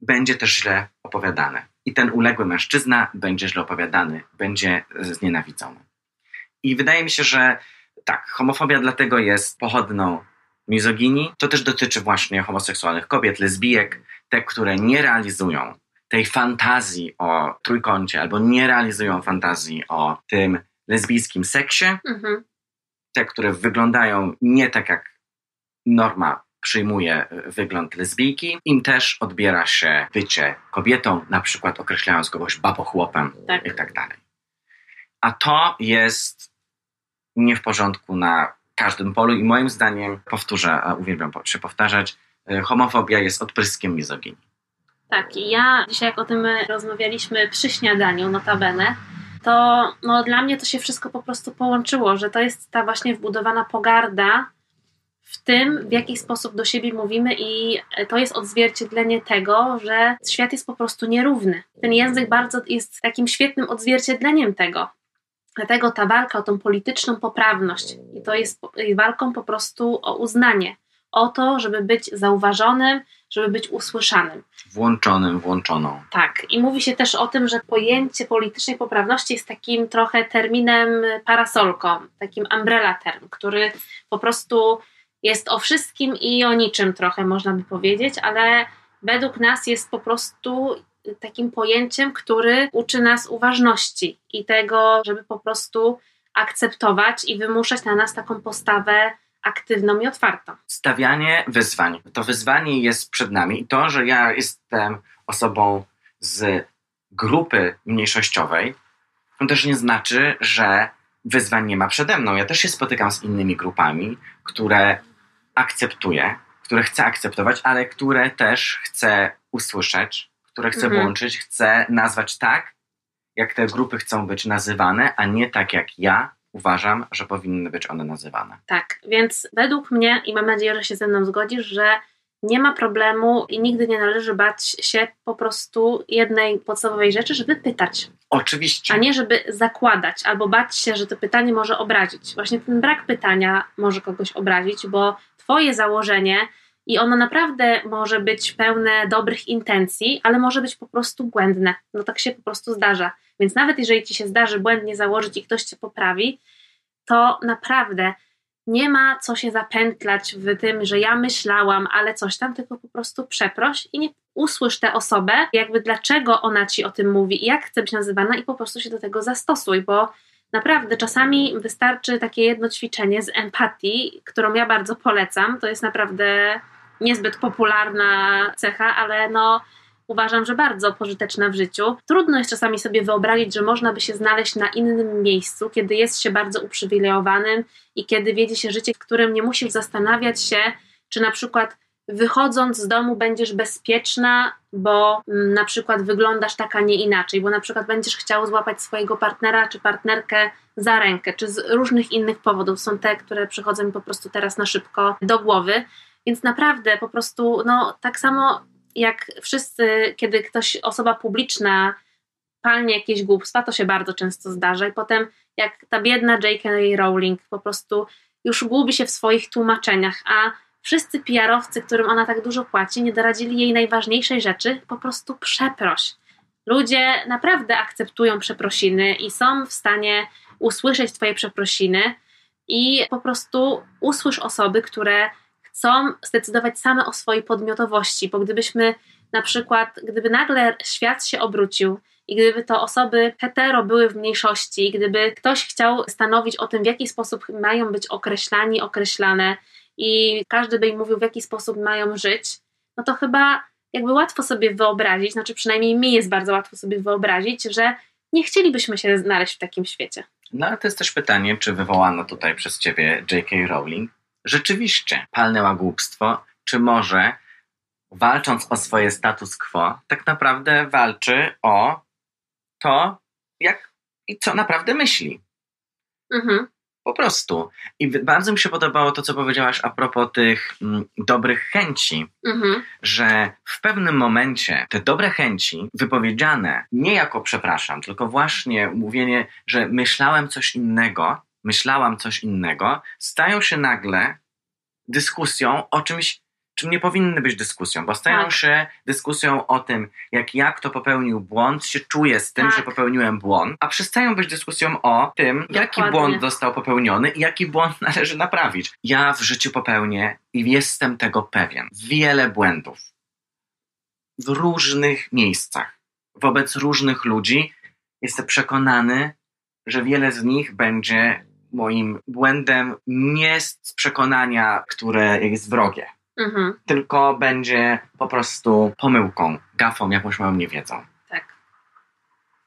będzie też źle opowiadane i ten uległy mężczyzna będzie źle opowiadany, będzie znienawidzony. I wydaje mi się, że tak, homofobia dlatego jest pochodną mizoginii. To też dotyczy właśnie homoseksualnych kobiet, lesbijek, te, które nie realizują tej fantazji o trójkącie albo nie realizują fantazji o tym lesbijskim seksie. Mhm. Te, które wyglądają nie tak jak norma przyjmuje e, wygląd lesbijki, im też odbiera się bycie kobietą, na przykład określając kogoś babochłopem tak. i tak dalej. A to jest nie w porządku na każdym polu i moim zdaniem, powtórzę, a uwielbiam się powtarzać, y, homofobia jest odpryskiem mizoginii. Tak, i ja dzisiaj jak o tym rozmawialiśmy przy śniadaniu, notabene, to no, dla mnie to się wszystko po prostu połączyło, że to jest ta właśnie wbudowana pogarda w tym, w jaki sposób do siebie mówimy, i to jest odzwierciedlenie tego, że świat jest po prostu nierówny. Ten język bardzo jest takim świetnym odzwierciedleniem tego. Dlatego ta walka o tą polityczną poprawność, i to jest walką po prostu o uznanie, o to, żeby być zauważonym, żeby być usłyszanym. Włączonym, włączoną. Tak. I mówi się też o tym, że pojęcie politycznej poprawności jest takim trochę terminem parasolką, takim umbrella term, który po prostu jest o wszystkim i o niczym trochę można by powiedzieć, ale według nas jest po prostu takim pojęciem, który uczy nas uważności i tego, żeby po prostu akceptować i wymuszać na nas taką postawę aktywną i otwartą. Stawianie wyzwań. To wyzwanie jest przed nami i to, że ja jestem osobą z grupy mniejszościowej, to też nie znaczy, że wyzwań nie ma przede mną. Ja też się spotykam z innymi grupami, które akceptuję, które chcę akceptować, ale które też chcę usłyszeć, które chcę mhm. włączyć, chcę nazwać tak, jak te grupy chcą być nazywane, a nie tak jak ja uważam, że powinny być one nazywane. Tak, więc według mnie, i mam nadzieję, że się ze mną zgodzisz, że nie ma problemu i nigdy nie należy bać się po prostu jednej podstawowej rzeczy, żeby pytać. Oczywiście. A nie żeby zakładać albo bać się, że to pytanie może obrazić. Właśnie ten brak pytania może kogoś obrazić, bo Twoje założenie i ono naprawdę może być pełne dobrych intencji, ale może być po prostu błędne. No tak się po prostu zdarza. Więc nawet jeżeli ci się zdarzy błędnie założyć i ktoś cię poprawi, to naprawdę nie ma co się zapętlać w tym, że ja myślałam, ale coś tam, tylko po prostu przeproś i nie usłysz tę osobę, jakby dlaczego ona ci o tym mówi i jak chce być nazywana i po prostu się do tego zastosuj, bo naprawdę czasami wystarczy takie jedno ćwiczenie z empatii, którą ja bardzo polecam. To jest naprawdę niezbyt popularna cecha, ale no uważam, że bardzo pożyteczna w życiu. Trudno jest czasami sobie wyobrazić, że można by się znaleźć na innym miejscu, kiedy jest się bardzo uprzywilejowanym i kiedy wiedzie się życie, w którym nie musisz zastanawiać się, czy na przykład wychodząc z domu będziesz bezpieczna, bo mm, na przykład wyglądasz tak, a nie inaczej, bo na przykład będziesz chciał złapać swojego partnera czy partnerkę za rękę, czy z różnych innych powodów. Są te, które przychodzą mi po prostu teraz na szybko do głowy. Więc naprawdę po prostu, no tak samo jak wszyscy, kiedy ktoś, osoba publiczna palnie jakieś głupstwa, to się bardzo często zdarza i potem jak ta biedna J.K. Rowling po prostu już gubi się w swoich tłumaczeniach, a wszyscy PR-owcy, którym ona tak dużo płaci, nie doradzili jej najważniejszej rzeczy, po prostu przeproś. Ludzie naprawdę akceptują przeprosiny i są w stanie usłyszeć Twoje przeprosiny i po prostu usłysz osoby, które chcą zdecydować same o swojej podmiotowości, bo gdybyśmy na przykład, gdyby nagle świat się obrócił i gdyby to osoby hetero były w mniejszości, gdyby ktoś chciał stanowić o tym, w jaki sposób mają być określani, określane i każdy by im mówił, w jaki sposób mają żyć, no to chyba jakby łatwo sobie wyobrazić, znaczy przynajmniej mi jest bardzo łatwo sobie wyobrazić, że nie chcielibyśmy się znaleźć w takim świecie. No ale to jest też pytanie, czy wywołano tutaj przez ciebie J.K. Rowling rzeczywiście palnęła głupstwo, czy może walcząc o swoje status quo, tak naprawdę walczy o to, jak i co naprawdę myśli. Mhm. Po prostu. I bardzo mi się podobało to, co powiedziałaś a propos tych mm, dobrych chęci, mhm. że w pewnym momencie te dobre chęci, wypowiedziane nie jako przepraszam, tylko właśnie mówienie, że myślałem coś innego, myślałam coś innego, stają się nagle dyskusją o czymś, czym nie powinny być dyskusją, bo stają tak. się dyskusją o tym, jak ja, kto popełnił błąd, się czuję z tym, tak. że popełniłem błąd, a przestają być dyskusją o tym, Dokładnie. jaki błąd został popełniony i jaki błąd [laughs] należy naprawić. Ja w życiu popełnię i jestem tego pewien. Wiele błędów w różnych miejscach, wobec różnych ludzi. Jestem przekonany, że wiele z nich będzie moim błędem nie z przekonania, które jest wrogie, mhm. tylko będzie po prostu pomyłką, gafą, jakąś moją niewiedzą. Tak.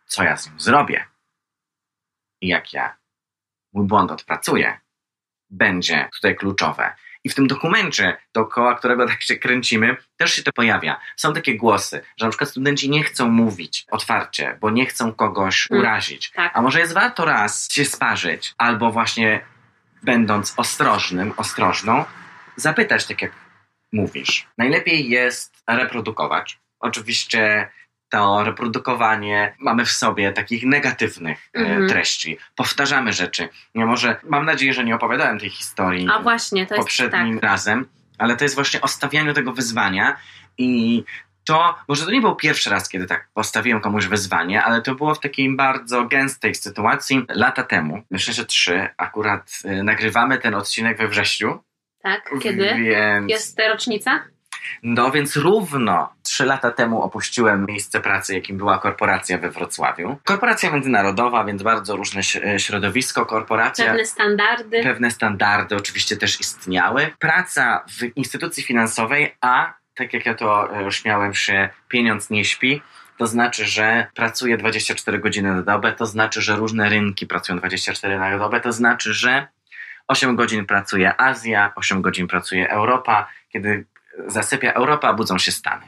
Co ja z nią zrobię? I jak ja mój błąd odpracuję, będzie tutaj kluczowe. I w tym dokumencie, dookoła którego tak się kręcimy, też się to pojawia. Są takie głosy, że na przykład studenci nie chcą mówić otwarcie, bo nie chcą kogoś Mm. urazić. Tak. A może jest warto raz się sparzyć, albo właśnie będąc ostrożnym, ostrożną, zapytać tak jak mówisz. Najlepiej jest reprodukować. Oczywiście to reprodukowanie mamy w sobie takich negatywnych e, Mhm. treści. Powtarzamy rzeczy. Nie może, mam nadzieję, że nie opowiadałem tej historii A właśnie, to poprzednim tak. razem, ale to jest właśnie o stawianiu tego wyzwania i to, może to nie był pierwszy raz, kiedy tak postawiłem komuś wyzwanie, ale to było w takiej bardzo gęstej sytuacji lata temu. Myślę, że trzy. Akurat y, nagrywamy ten odcinek we wrześniu. Tak, kiedy Więc, jest rocznica? No więc równo trzy lata temu opuściłem miejsce pracy, jakim była korporacja we Wrocławiu. Korporacja międzynarodowa, więc bardzo różne e, środowisko, korporacja. Pewne standardy. Pewne standardy oczywiście też istniały. Praca w instytucji finansowej, a tak jak ja to e, już miałem się, pieniądz nie śpi. To znaczy, że pracuję 24 godziny na dobę, to znaczy, że różne rynki pracują 24 na dobę, to znaczy, że 8 godzin pracuje Azja, 8 godzin pracuje Europa. Kiedy zasypia Europa, budzą się Stany.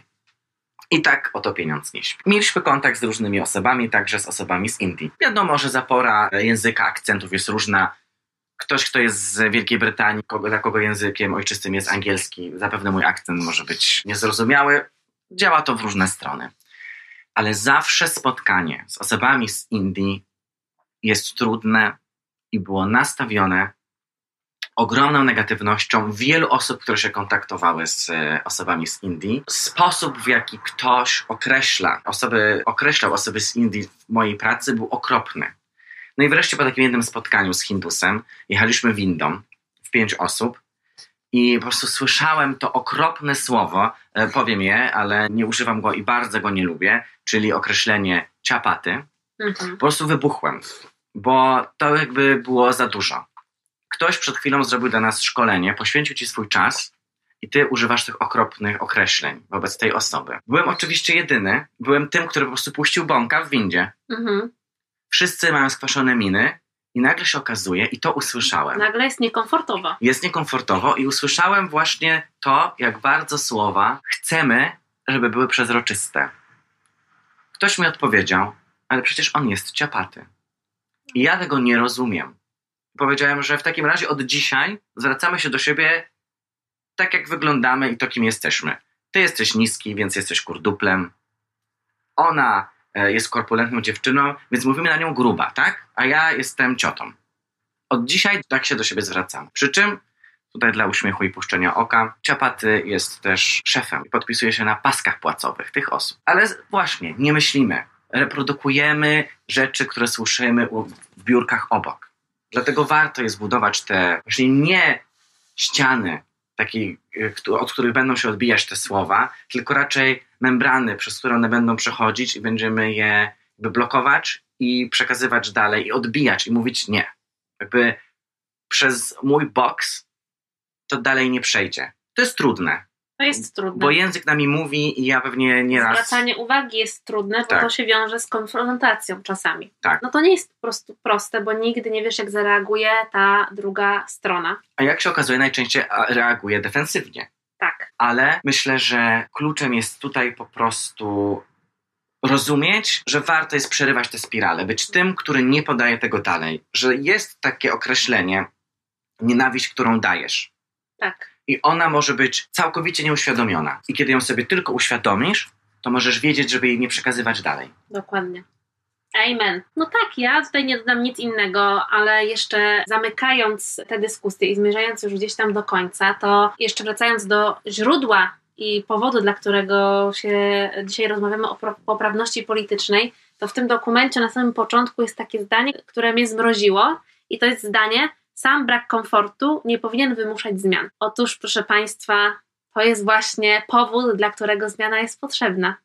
I tak oto pieniądz nie śpi. Mieliśmy kontakt z różnymi osobami, także z osobami z Indii. Wiadomo, że zapora języka, akcentów jest różna. Ktoś, kto jest z Wielkiej Brytanii, kogo, dla kogo językiem ojczystym jest angielski, zapewne mój akcent może być niezrozumiały. Działa to w różne strony. Ale zawsze spotkanie z osobami z Indii jest trudne i było nastawione ogromną negatywnością wielu osób, które się kontaktowały z e, osobami z Indii. Sposób, w jaki ktoś określa osoby, określał osoby z Indii w mojej pracy był okropny. No i wreszcie po takim jednym spotkaniu z Hindusem jechaliśmy windą w pięć osób i po prostu słyszałem to okropne słowo, e, powiem je, ale nie używam go i bardzo go nie lubię, czyli określenie ciapaty. Mhm. Po prostu wybuchłem, bo to jakby było za dużo. Ktoś przed chwilą zrobił dla nas szkolenie, poświęcił ci swój czas i ty używasz tych okropnych określeń wobec tej osoby. Byłem oczywiście jedyny, byłem tym, który po prostu puścił bąka w windzie. Mhm. Wszyscy mają skwaszone miny i nagle się okazuje, i to usłyszałem. Nagle jest niekomfortowo. Jest niekomfortowo i usłyszałem właśnie to, jak bardzo słowa chcemy, żeby były przezroczyste. Ktoś mi odpowiedział, ale przecież on jest ciapaty. I ja tego nie rozumiem. Powiedziałem, że w takim razie od dzisiaj zwracamy się do siebie tak, jak wyglądamy i to, kim jesteśmy. Ty jesteś niski, więc jesteś kurduplem. Ona e, jest korpulentną dziewczyną, więc mówimy na nią gruba, tak? A ja jestem ciotą. Od dzisiaj tak się do siebie zwracamy. Przy czym, tutaj dla uśmiechu i puszczenia oka, Ciapaty jest też szefem i podpisuje się na paskach płacowych tych osób. Ale właśnie, nie myślimy. Reprodukujemy rzeczy, które słyszymy w biurkach obok. Dlatego warto jest budować te właśnie nie ściany, takiej, y, od których będą się odbijać te słowa, tylko raczej membrany, przez które one będą przechodzić i będziemy je blokować i przekazywać dalej i odbijać i mówić nie. Jakby przez mój boks to dalej nie przejdzie. To jest trudne, To jest trudne. bo język nami mówi i ja pewnie nieraz... Zwracanie uwagi jest trudne, bo Tak. to się wiąże z konfrontacją czasami. Tak. No to nie jest po prostu proste, bo nigdy nie wiesz, jak zareaguje ta druga strona. A jak się okazuje, najczęściej reaguje defensywnie. Tak. ale myślę, że kluczem jest tutaj po prostu rozumieć, że warto jest przerywać te spirale, być tym, który nie podaje tego dalej, że jest takie określenie nienawiść, którą dajesz. Tak. I ona może być całkowicie nieuświadomiona. I kiedy ją sobie tylko uświadomisz, to możesz wiedzieć, żeby jej nie przekazywać dalej. Dokładnie. Amen. No tak, ja tutaj nie dodam nic innego, ale jeszcze zamykając tę dyskusję i zmierzając już gdzieś tam do końca, to jeszcze wracając do źródła i powodu, dla którego się dzisiaj rozmawiamy o poprawności politycznej, to w tym dokumencie na samym początku jest takie zdanie, które mnie zmroziło i to jest zdanie sam brak komfortu nie powinien wymuszać zmian. Otóż, proszę Państwa, to jest właśnie powód, dla którego zmiana jest potrzebna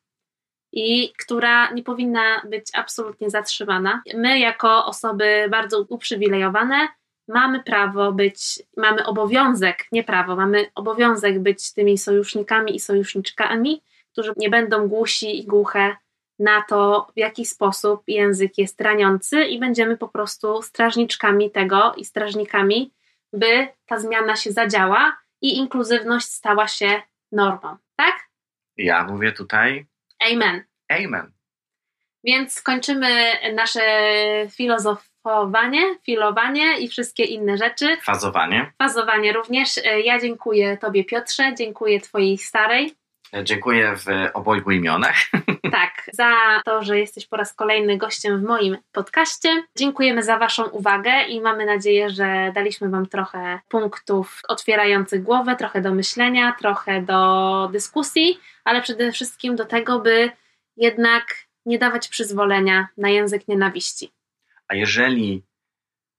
i która nie powinna być absolutnie zatrzymana. My, jako osoby bardzo uprzywilejowane, mamy prawo być, mamy obowiązek, nie prawo, mamy obowiązek być tymi sojusznikami i sojuszniczkami, którzy nie będą głusi i głuche na to, w jaki sposób język jest raniący, i będziemy po prostu strażniczkami tego i strażnikami by ta zmiana się zadziała i inkluzywność stała się normą. Tak? Ja mówię tutaj Amen. amen. Więc kończymy nasze filozofowanie, filowanie i wszystkie inne rzeczy. Fazowanie. Fazowanie również. Ja dziękuję Tobie, Piotrze, dziękuję Twojej starej. Dziękuję w obojgu imionach. [laughs] Tak, za to, że jesteś po raz kolejny gościem w moim podcaście. Dziękujemy za Waszą uwagę i mamy nadzieję, że daliśmy Wam trochę punktów otwierających głowę, trochę do myślenia, trochę do dyskusji, ale przede wszystkim do tego, by jednak nie dawać przyzwolenia na język nienawiści. A jeżeli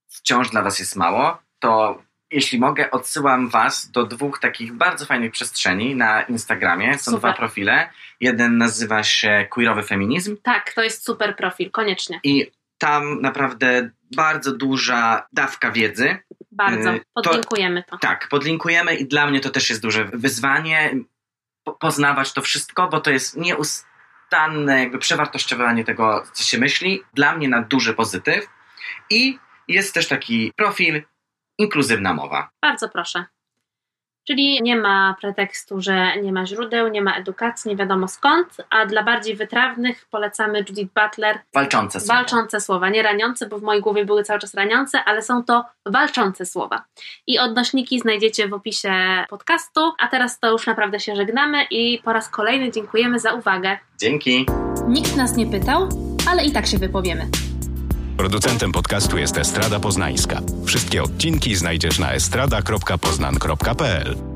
wciąż dla Was jest mało, to jeśli mogę, odsyłam Was do dwóch takich bardzo fajnych przestrzeni na Instagramie. Są Super. dwa profile. Jeden nazywa się Queerowy Feminizm Tak, to jest super profil, koniecznie. i tam naprawdę bardzo duża dawka wiedzy. Bardzo. To- Podlinkujemy to. Tak, podlinkujemy i dla mnie to też jest duże wyzwanie po- poznawać to wszystko, bo to jest nieustanne jakby przewartościowanie tego, co się myśli. Dla mnie na duży pozytyw. I jest też taki profil inkluzywna mowa. Bardzo proszę. Czyli nie ma pretekstu, że nie ma źródeł, nie ma edukacji, nie wiadomo skąd, a dla bardziej wytrawnych polecamy Judith Butler Walczące są. walczące słowa, nie raniące, bo w mojej głowie były cały czas raniące, ale są to walczące słowa. I odnośniki znajdziecie w opisie podcastu, a teraz to już naprawdę się żegnamy i po raz kolejny dziękujemy za uwagę. Dzięki. Nikt nas nie pytał, ale i tak się wypowiemy. Producentem podcastu jest Estrada Poznańska. Wszystkie odcinki znajdziesz na estrada.poznan.pl.